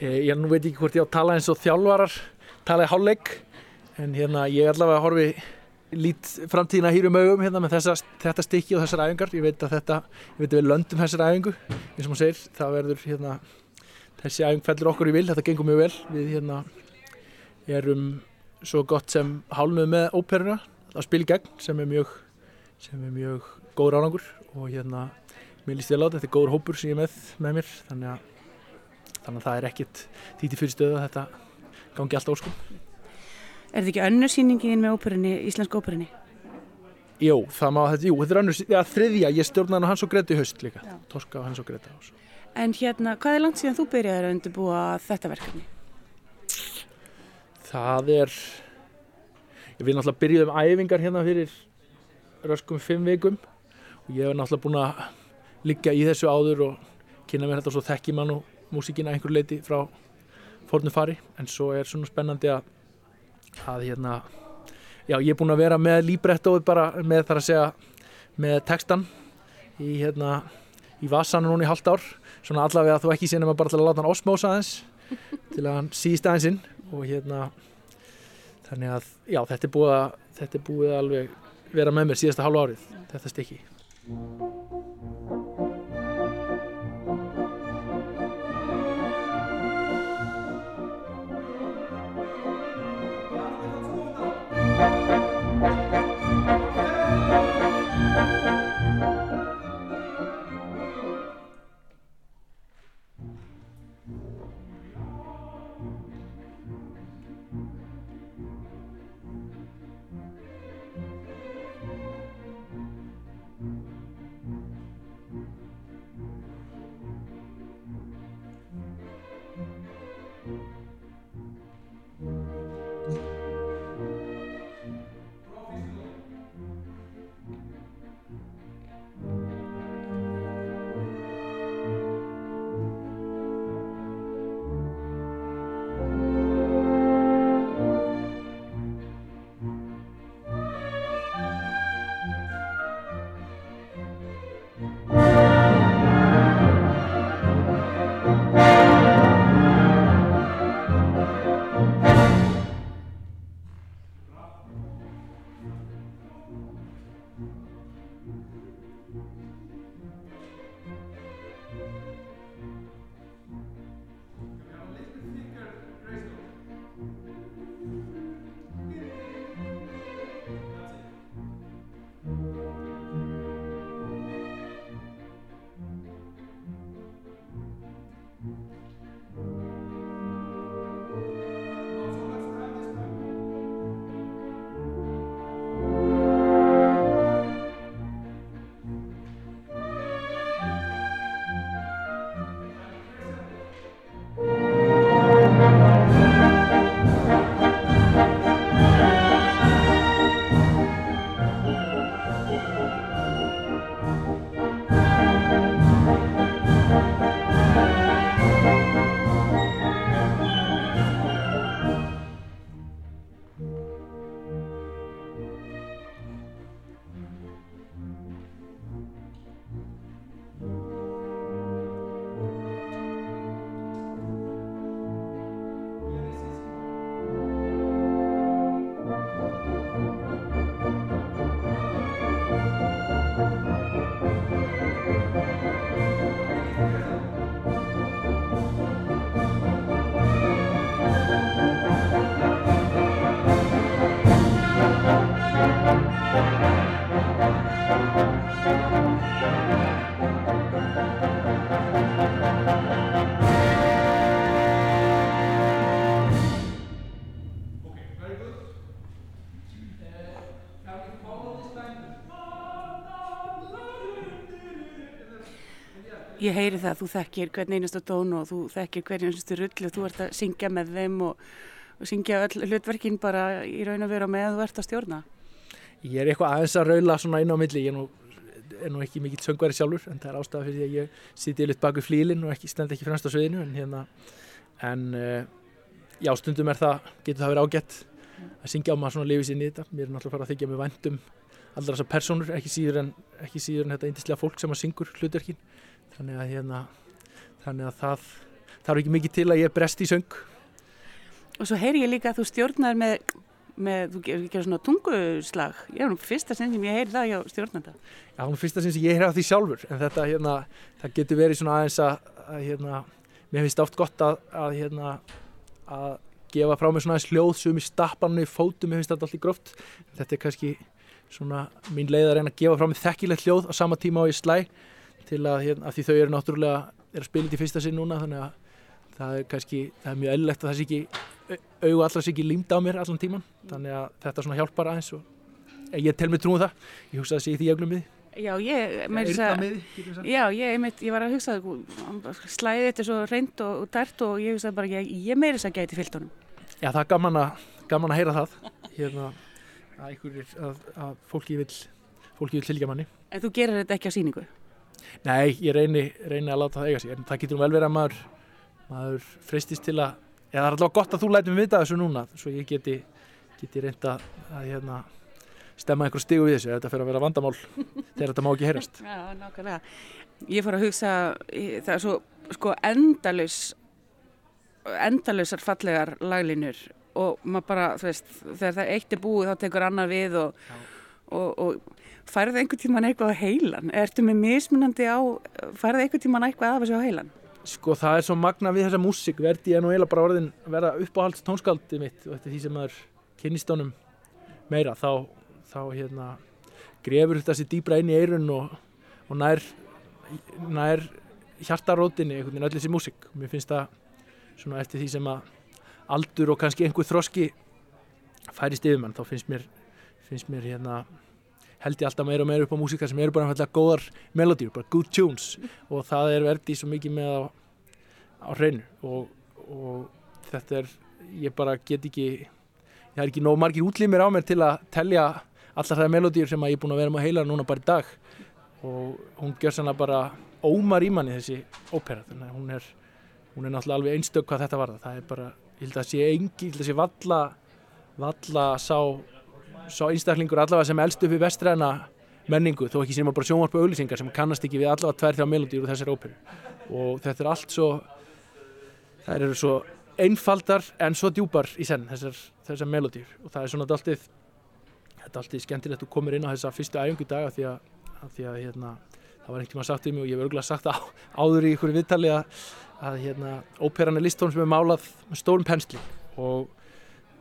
Ég, ég nú veit ekki hvort ég á að tala eins og þjálfarar talaði hálfleik en hérna ég allavega horfi lít framtíðina hýrum augum hérna með þessa, þetta stykki og þessar æfingar. Ég veit að þetta, ég veit að við löndum þessar æfingu, eins og maður segir, það verður hérna, þessi æfing fellur okkur í vil, þetta gengur mjög vel. Við hérna erum svo gott sem hálnuð með óperuna að spila í gegn sem er mjög, sem er mjög góður árangur og hérna mér líst ég að láta, þetta er góður hópur sem ég er með með mér, þannig að, þannig að það er ekkit því til fyrir stöðu að þetta gangi alltaf óskum. Er þetta ekki önnu sýningin með óperunni, íslensku óperunni? Jú, það má þetta, jú, þetta er önnur, ja, þriðja, ég stjórnaði hann Hans og Greta í haust líka, Já. Torska og Hans og Greta. En hérna, hvað er langt síðan þú byrjaði að undirbúa þetta verkefni? Það er, vil náttúrulega byrjuð um æfingar hérna fyrir röskum fimm vikum. Og ég hef náttúrulega búin að liggja í þessu áður og kynna mér þetta svo þekki mann og músíkina einhver leiti frá fornum fari. En svo er svona spennandi að að hérna já ég er búin að vera með líbrettóið bara með þar að segja með textan í hérna í vasan núna í halvt ár. Svona allavega þú ekki sínum að bara til að láta hann osmósa aðeins *laughs* til að hann síst aðeins inn. Og hérna þannig að já þetta er búið að þetta er búið að alveg vera með mér síðasta hálfu árið. Þetta stykki Ég heyri það að þú þekkir hvern einasta tón og þú þekkir hvern einasta rull og þú ert að syngja með þeim og, og syngja öll hlutverkin bara í raun og vera með að þú ert að stjórna. Ég er eitthvað aðeins að raula svona inn á milli, ég er nú, er nú ekki mikill söngværi sjálfur en það er ástæða fyrir því að ég siti litt baku flílinn og ekki, stend ekki fremst á sviðinu en hérna, en uh, já stundum er það, getur það verið ágætt að syngja á maður svona lifið sér í þetta, mér er náttúrulega fara að þykja með vandum allra þessar personur, ekki síður en, ekki síður en þetta eindislega fólk sem að syngur hlutverkin þannig að, hérna, þannig að það þarf ekki mikið til að ég brest í söng. Og svo heyri ég líka að þú stjórnar með með, þú gerir ger svona tunguslag. Ég er nú fyrsta sinn sem ég heyri það hjá stjórnanda. Já, hún er fyrsta sinn sem ég heyri af því sjálfur. En þetta hérna, það getur verið svona aðeins að, að hérna, mér finnst oft gott að, að hérna, að gefa frá mig svona aðeins hljóð sem í stappannu í fótum, mér finnst þetta alltaf gróft. Þetta er kannski svona mín leið að reyna að gefa frá mig þekkilegt hljóð á sama tíma á ég slæ til að, hérna, að því þau eru náttúrulega er að spila þetta í fyrsta sinn núna þannig að það er kannski, það er mjög eðlilegt að það sé ekki auðu allra sé ekki límd á mér allan tíman þannig að þetta svona hjálpar aðeins og ég tel mig trúið það ég hugsa að sé því öglum við Já, ég, með þess að, já, ég, einmitt, ég var að hugsa slæðið þetta svo reynd og, og dært og ég hugsaði bara, ég, ég meiri þess að gæti fyllt honum. Já, það er gaman að, gaman að heyra það, hérna, að, að, að fólki vil, fólki vil tilgja manni. En þú gerir þetta ekki á síningu? Nei, ég reyni, reyni að láta það eiga sig, en það getur vel verið að maður, maður freystist til að, eða það er allavega gott að þú lætum vita þessu núna, svo ég geti, geti reynda að, hérna, stemma einhver stígu við þessu þetta fyrir að vera vandamál þegar þetta má ekki heyrast. *laughs* Já, nákvæmlega. Ég fór að hugsa, það er svo sko endalus endalausar fallegar laglinur og maður bara, þú veist, þegar það eitt er búið þá tekur annar við og, og, og færði einhvern tíman eitthvað á heilan? Ertu með mismunandi á færði einhvern tíman eitthvað af þessu á heilan? Sko það er svo magna við þessa músík verði ég nú eiginlega bara orðin vera uppáhalds tónskaldið mitt og þetta er því sem maður kynnist honum meira þá þá hérna grefur þetta sér dýbra inn í eirun og, og nær, nær hjartarótinni einhvern veginn öll þessi músík. Mér finnst það svona eftir því sem að aldur og kannski einhver þroski færist yfir mann, þá finnst mér, finnst mér hérna held ég alltaf meira og meira upp á músíkar sem eru bara einfallega góðar melodýr, bara good tunes. Og það er verðið svo mikið með á, á hreinu. Og, og þetta er, ég bara get ekki ég har ekki nóg margir útlýmir á mér til að telja allar það melodýr sem ég er búin að vera með að heila núna bara í dag. Og hún gjör sann að bara ómar í manni þessi ópera. Þannig að hún er, hún er náttúrulega alveg einstök hvað þetta var það er bara, ég held að sé engi, ég held að sé valla valla sá sá einstaklingur allavega sem elst upp í vestræna menningu, þó ekki sem bara sjónvarpu auðlýsingar sem kannast ekki við allavega tvær þjá melodýr úr þessari óperu. Og þetta er allt svo það eru svo einfaldar en svo djúpar í senn þessar, þessar melodýr og það er svona alltið þetta er alltaf skemmtilegt að þú komir inn á þessa fyrstu æfingu dag af því að, að, því að hérna, það var einhvern veginn sagt um mig og ég hef örgulega sagt á, áður í ykkur viðtali að, að hérna, óperan er listtón sem er málað með stórum pensli. Og,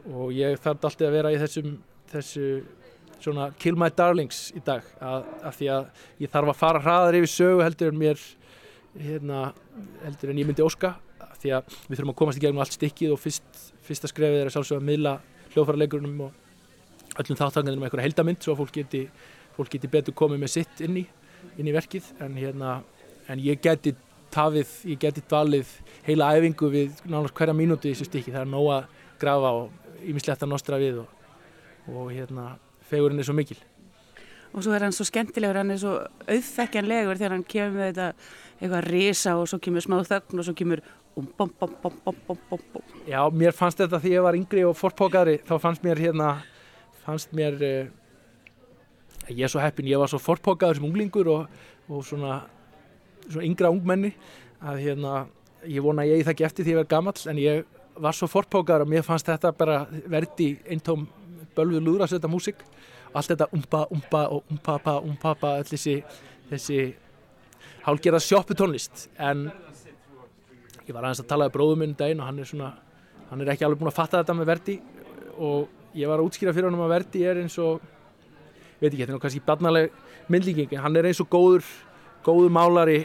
og ég þarf alltaf að vera í þessum þessu svona kill my darlings í dag af því að ég þarf að fara hraðar yfir sögu heldur en mér hérna, heldur en ég myndi óska því að við þurfum að komast í gegnum allt stikkið og fyrst, fyrsta skrefið er að sjálfsögja að miðla hljóðfærarleikurunum og öllum þáttanganum einhverja heldamind svo fólk geti, fólk geti betur komið með sitt inn í, inn í verkið. En, hérna, en ég geti tafið, ég geti dvalið heila æfingu við nánast hverja mínúti í þessu stikki, það er nóg að grafa og ímislegt að nostra við og, og hérna, fegurinn er svo mikil. Og svo er hann svo skemmtilegur, hann er svo auðþekkjanlegur þegar hann kemur með þetta eitthvað risa og svo kemur smá þögn og svo kemur um bom bom bom bom bom bom bom. Já, mér fannst þetta því ég var yngri og forpókari, þá fannst mér hérna fannst mér uh, ég er svo heppin, ég var svo forpókaður sem unglingur og, og svona, svona yngra ungmenni að hérna, ég vona ég það ekki eftir því ég verð gammal en ég var svo forpókaður að mér fannst þetta bara verði eintóm bölvuð lúðra að setja músík. Allt þetta umpa, umpa og umpapa, umpapa öll þessi, þessi hálgerða sjópputónlist en ég var aðeins að tala um bróðum minn daginn og hann er svona hann er ekki alveg búin að fatta þetta með verdi. Og ég var að útskýra fyrir hann um að Verdi er eins og veit ekki, þetta er kannski barnaleg myndlíking, hann er eins og góður góður málari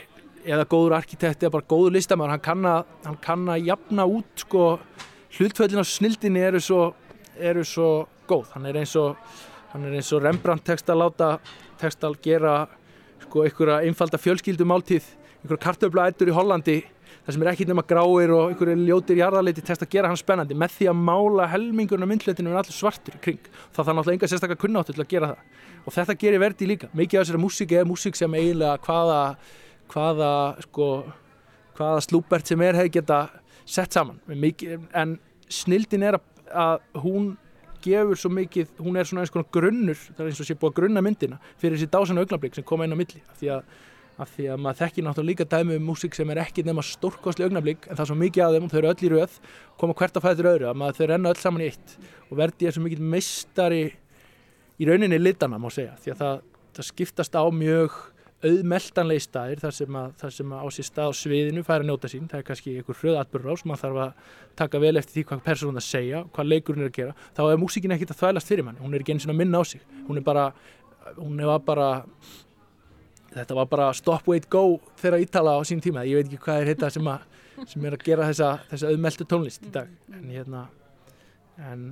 eða góður arkitekt eða bara góður listamæður hann kann að, hann kann að jafna út sko, hlutföllin á snildinni eru svo, eru svo góð. Hann er eins og, og Rembrandt tekst að láta tekst að gera sko einhverja einfalda fjölskyldumáltíð einhverja kartöflaættur í Hollandi það sem er ekkit nema gráir og einhverju ljótir jarðarleiti test að gera hann spennandi. Með því að mála helmingurinn af myndletinu er allir svartur í kring. Þá þarf náttúrulega enga sérstaklega kunnáttu til að gera það. Og þetta gerir verdi líka. Mikið af þessari músík er músík sem eiginlega hvaða hvaða sko hvaða slúbert sem er hefði geta sett saman. En snildin er að, að hún gefur svo mikið, hún er svona eins konar grunnur það er eins og sé búið að grunna myndina fyrir þessi dásan augnablík sem koma inn á milli. Því að af því að maður þekkir náttúrulega líka dæmi um músík sem er ekki nema stórkostli augnablík en það er svo mikið af þeim og þau eru öll í röð koma hvert að fæður öðru að maður þau renna öll saman í eitt. Og verði er svo mikið meistari í rauninni litana má segja því að það, það skiptast á mjög auðmeltanlegi staðir þar sem, að, þar sem á sér stað á sviðinu færa að njóta sín, það er kannski einhver hröðatbyrður ás, maður þarf að taka vel eftir því hvað persónun að segja, hvað leikurinn er að gera. Þá er músíkin ekkit að þvælast fyrir manni, hún er ekki eins og minna á sig, hún er bara hún var bara þetta var bara stop, wait, go þegar ítala á sín tíma, ég veit ekki hvað er þetta sem, sem er að gera þessa, þessa auðmeltu tónlist í dag. En, hérna, en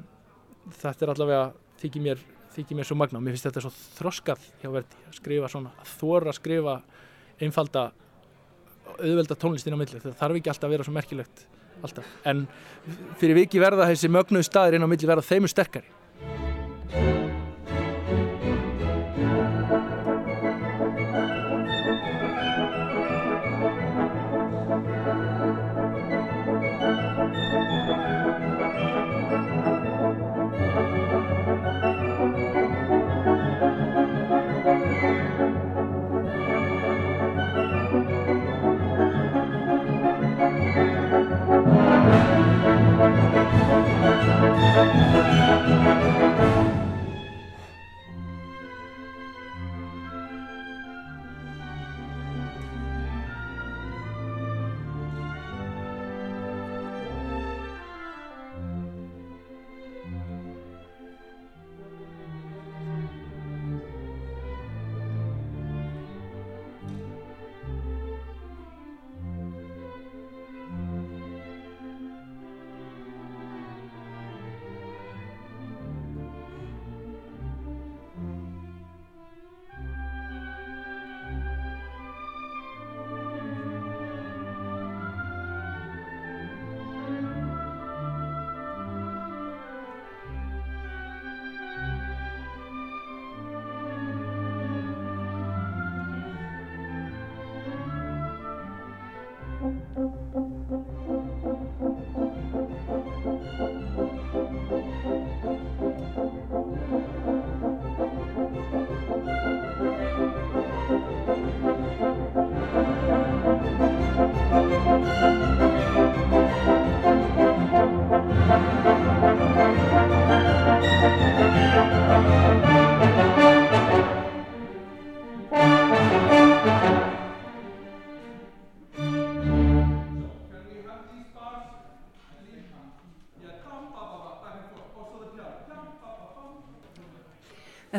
þetta er allavega þykir mér þykir mér svo magna og mér finnst þetta svo þroskað hjá verði að skrifa svona, að þóra að skrifa einfalda auðvelda tónlistin á milli, það þarf ekki alltaf að vera svo merkilegt alltaf, en fyrir viki verða þessi mögnuðu staðir inn á milli verða þeimur sterkari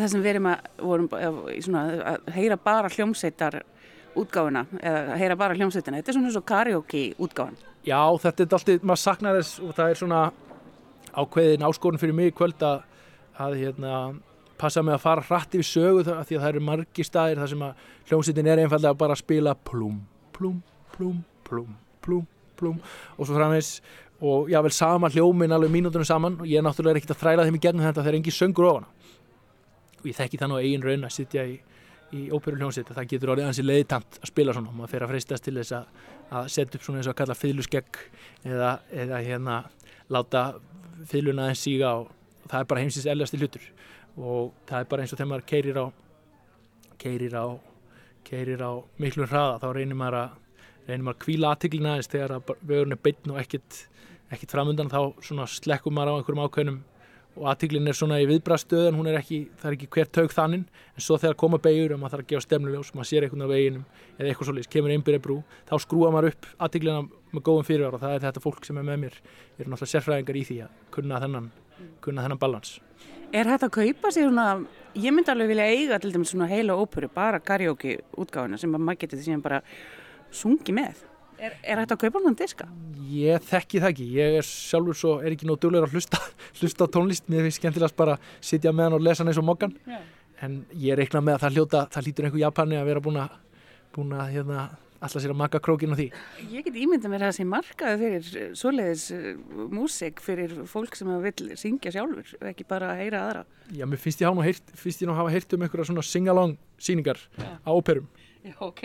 það sem við erum að, vorum, að, svona, að heyra bara hljómsveitar útgáfuna, eða heyra bara hljómsveitina, þetta er svona eins og karaoke útgáfan. Já, þetta er alltaf, maður saknar þess og það er svona ákveðin áskorun fyrir mig í kvöld að, að hérna, passa mig að fara hratt yfir sögu það, því að það eru margi staðir þar sem að hljómsveitin er einfallega bara að spila plúm, plúm, plúm, plúm, plúm, plúm og svo framvegs og já vel sama hljómin alveg mínútunum saman og ég er náttúrulega ekkert að þræla þeim í gegnum þetta þegar engi söngur ofana og ég þekki það nú eigin raun að sitja í, í óperu hljómsveit það getur orðið ansi leiðtant að spila svona. Og maður fer að freistast til þess að, að setja upp svona eins og að kalla fylluskegg eða, eða hérna láta fylluna aðeins síga og, og það er bara heimsins eljast í hlutur. Og það er bara eins og þegar maður keirir á keirir á keirir á miklu hraða þá reynir maður að reynir maður að kvíla aðtiklina aðeins þegar að vegurinn er beitn og ekkit, ekkit framundan þá slekkum maður á einhverjum ákveðnum og aðtiklinn er svona í viðbrastöðan hún er ekki, það er ekki hver taug þannin en svo þegar koma beigur og maður þarf að gefa stemnuljós maður sér einhvern á veginum eða eitthvað svolítið kemur einbyrja brú, þá skrúa maður upp aðtiklina með góðum fyrir ára og það er þetta fólk sem er með mér, eru náttúrulega sérfræðingar í því að kunna þennan, kunna þennan balans. Er þetta að kaupa sér svona ég myndi alveg vilja eiga til dæmis svona heila óperu, bara karaoke útgáfuna sem maður getur Er, er þetta að kaupa hann diska? Ég þekki það ekki, ég er sjálfur svo, er ekki nóg duglegur að hlusta, *laughs* hlusta tónlist, mér finnst skemmtilegast bara að sitja með hann og lesa hann eins og mokkan, yeah. en ég reikna með að það hljóta, það hlýtur einhver Japani að vera búin að, búin að hérna, alltaf sér að makka krókin á því. Ég get ímynda mér að það sé markaði fyrir svoleiðis uh, músik fyrir fólk sem vil syngja sjálfur, ekki bara að heyra aðra. Já, mér finnst ég, heyrt, finnst ég nú hafa heyrt um einhverja svona sing-along síningar yeah. á óperum. Já, ok.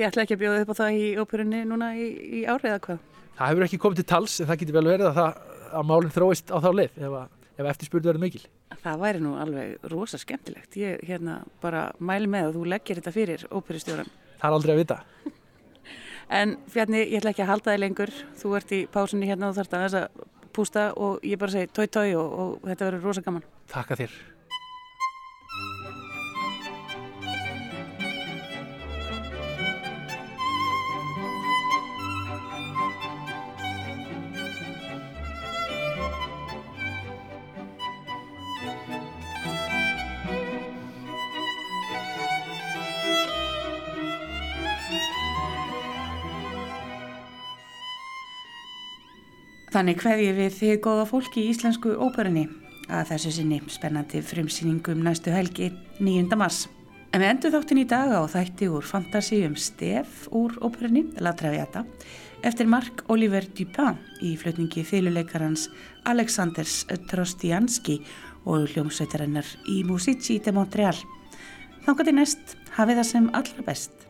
Þið ætla ekki að bjóða upp á það í óperunni núna í, í árið eða hvað? Það hefur ekki komið til tals en það getur vel verið að, það, að málinn þróist á þá leið ef, ef eftirspurðu verður mikil. Það væri nú alveg rosa skemmtilegt. Ég hérna bara mæli með að þú leggir þetta fyrir óperustjóran það er aldrei að vita. *laughs* En Fjarni, ég ætla ekki að halda þig lengur. Þú ert í pásunni hérna og þarft að þess að pústa og ég bara segi tói tói og, og þetta verður rosa gaman. Takk að þér. Þannig hverjum við þið góða fólki í Íslensku óperunni að þessu sinni spennandi frumsýningum næstu helgi 9. mars. En við endur þáttin í dag á þætti úr fantasi um stef úr óperunni La Traviata eftir Mark Oliver Dupin í flutningi fyluleikarans Aleksandrs Trostianski og hljómsveitarinnar í Musici de Montreal. Þannig að næst hafið það sem allra best.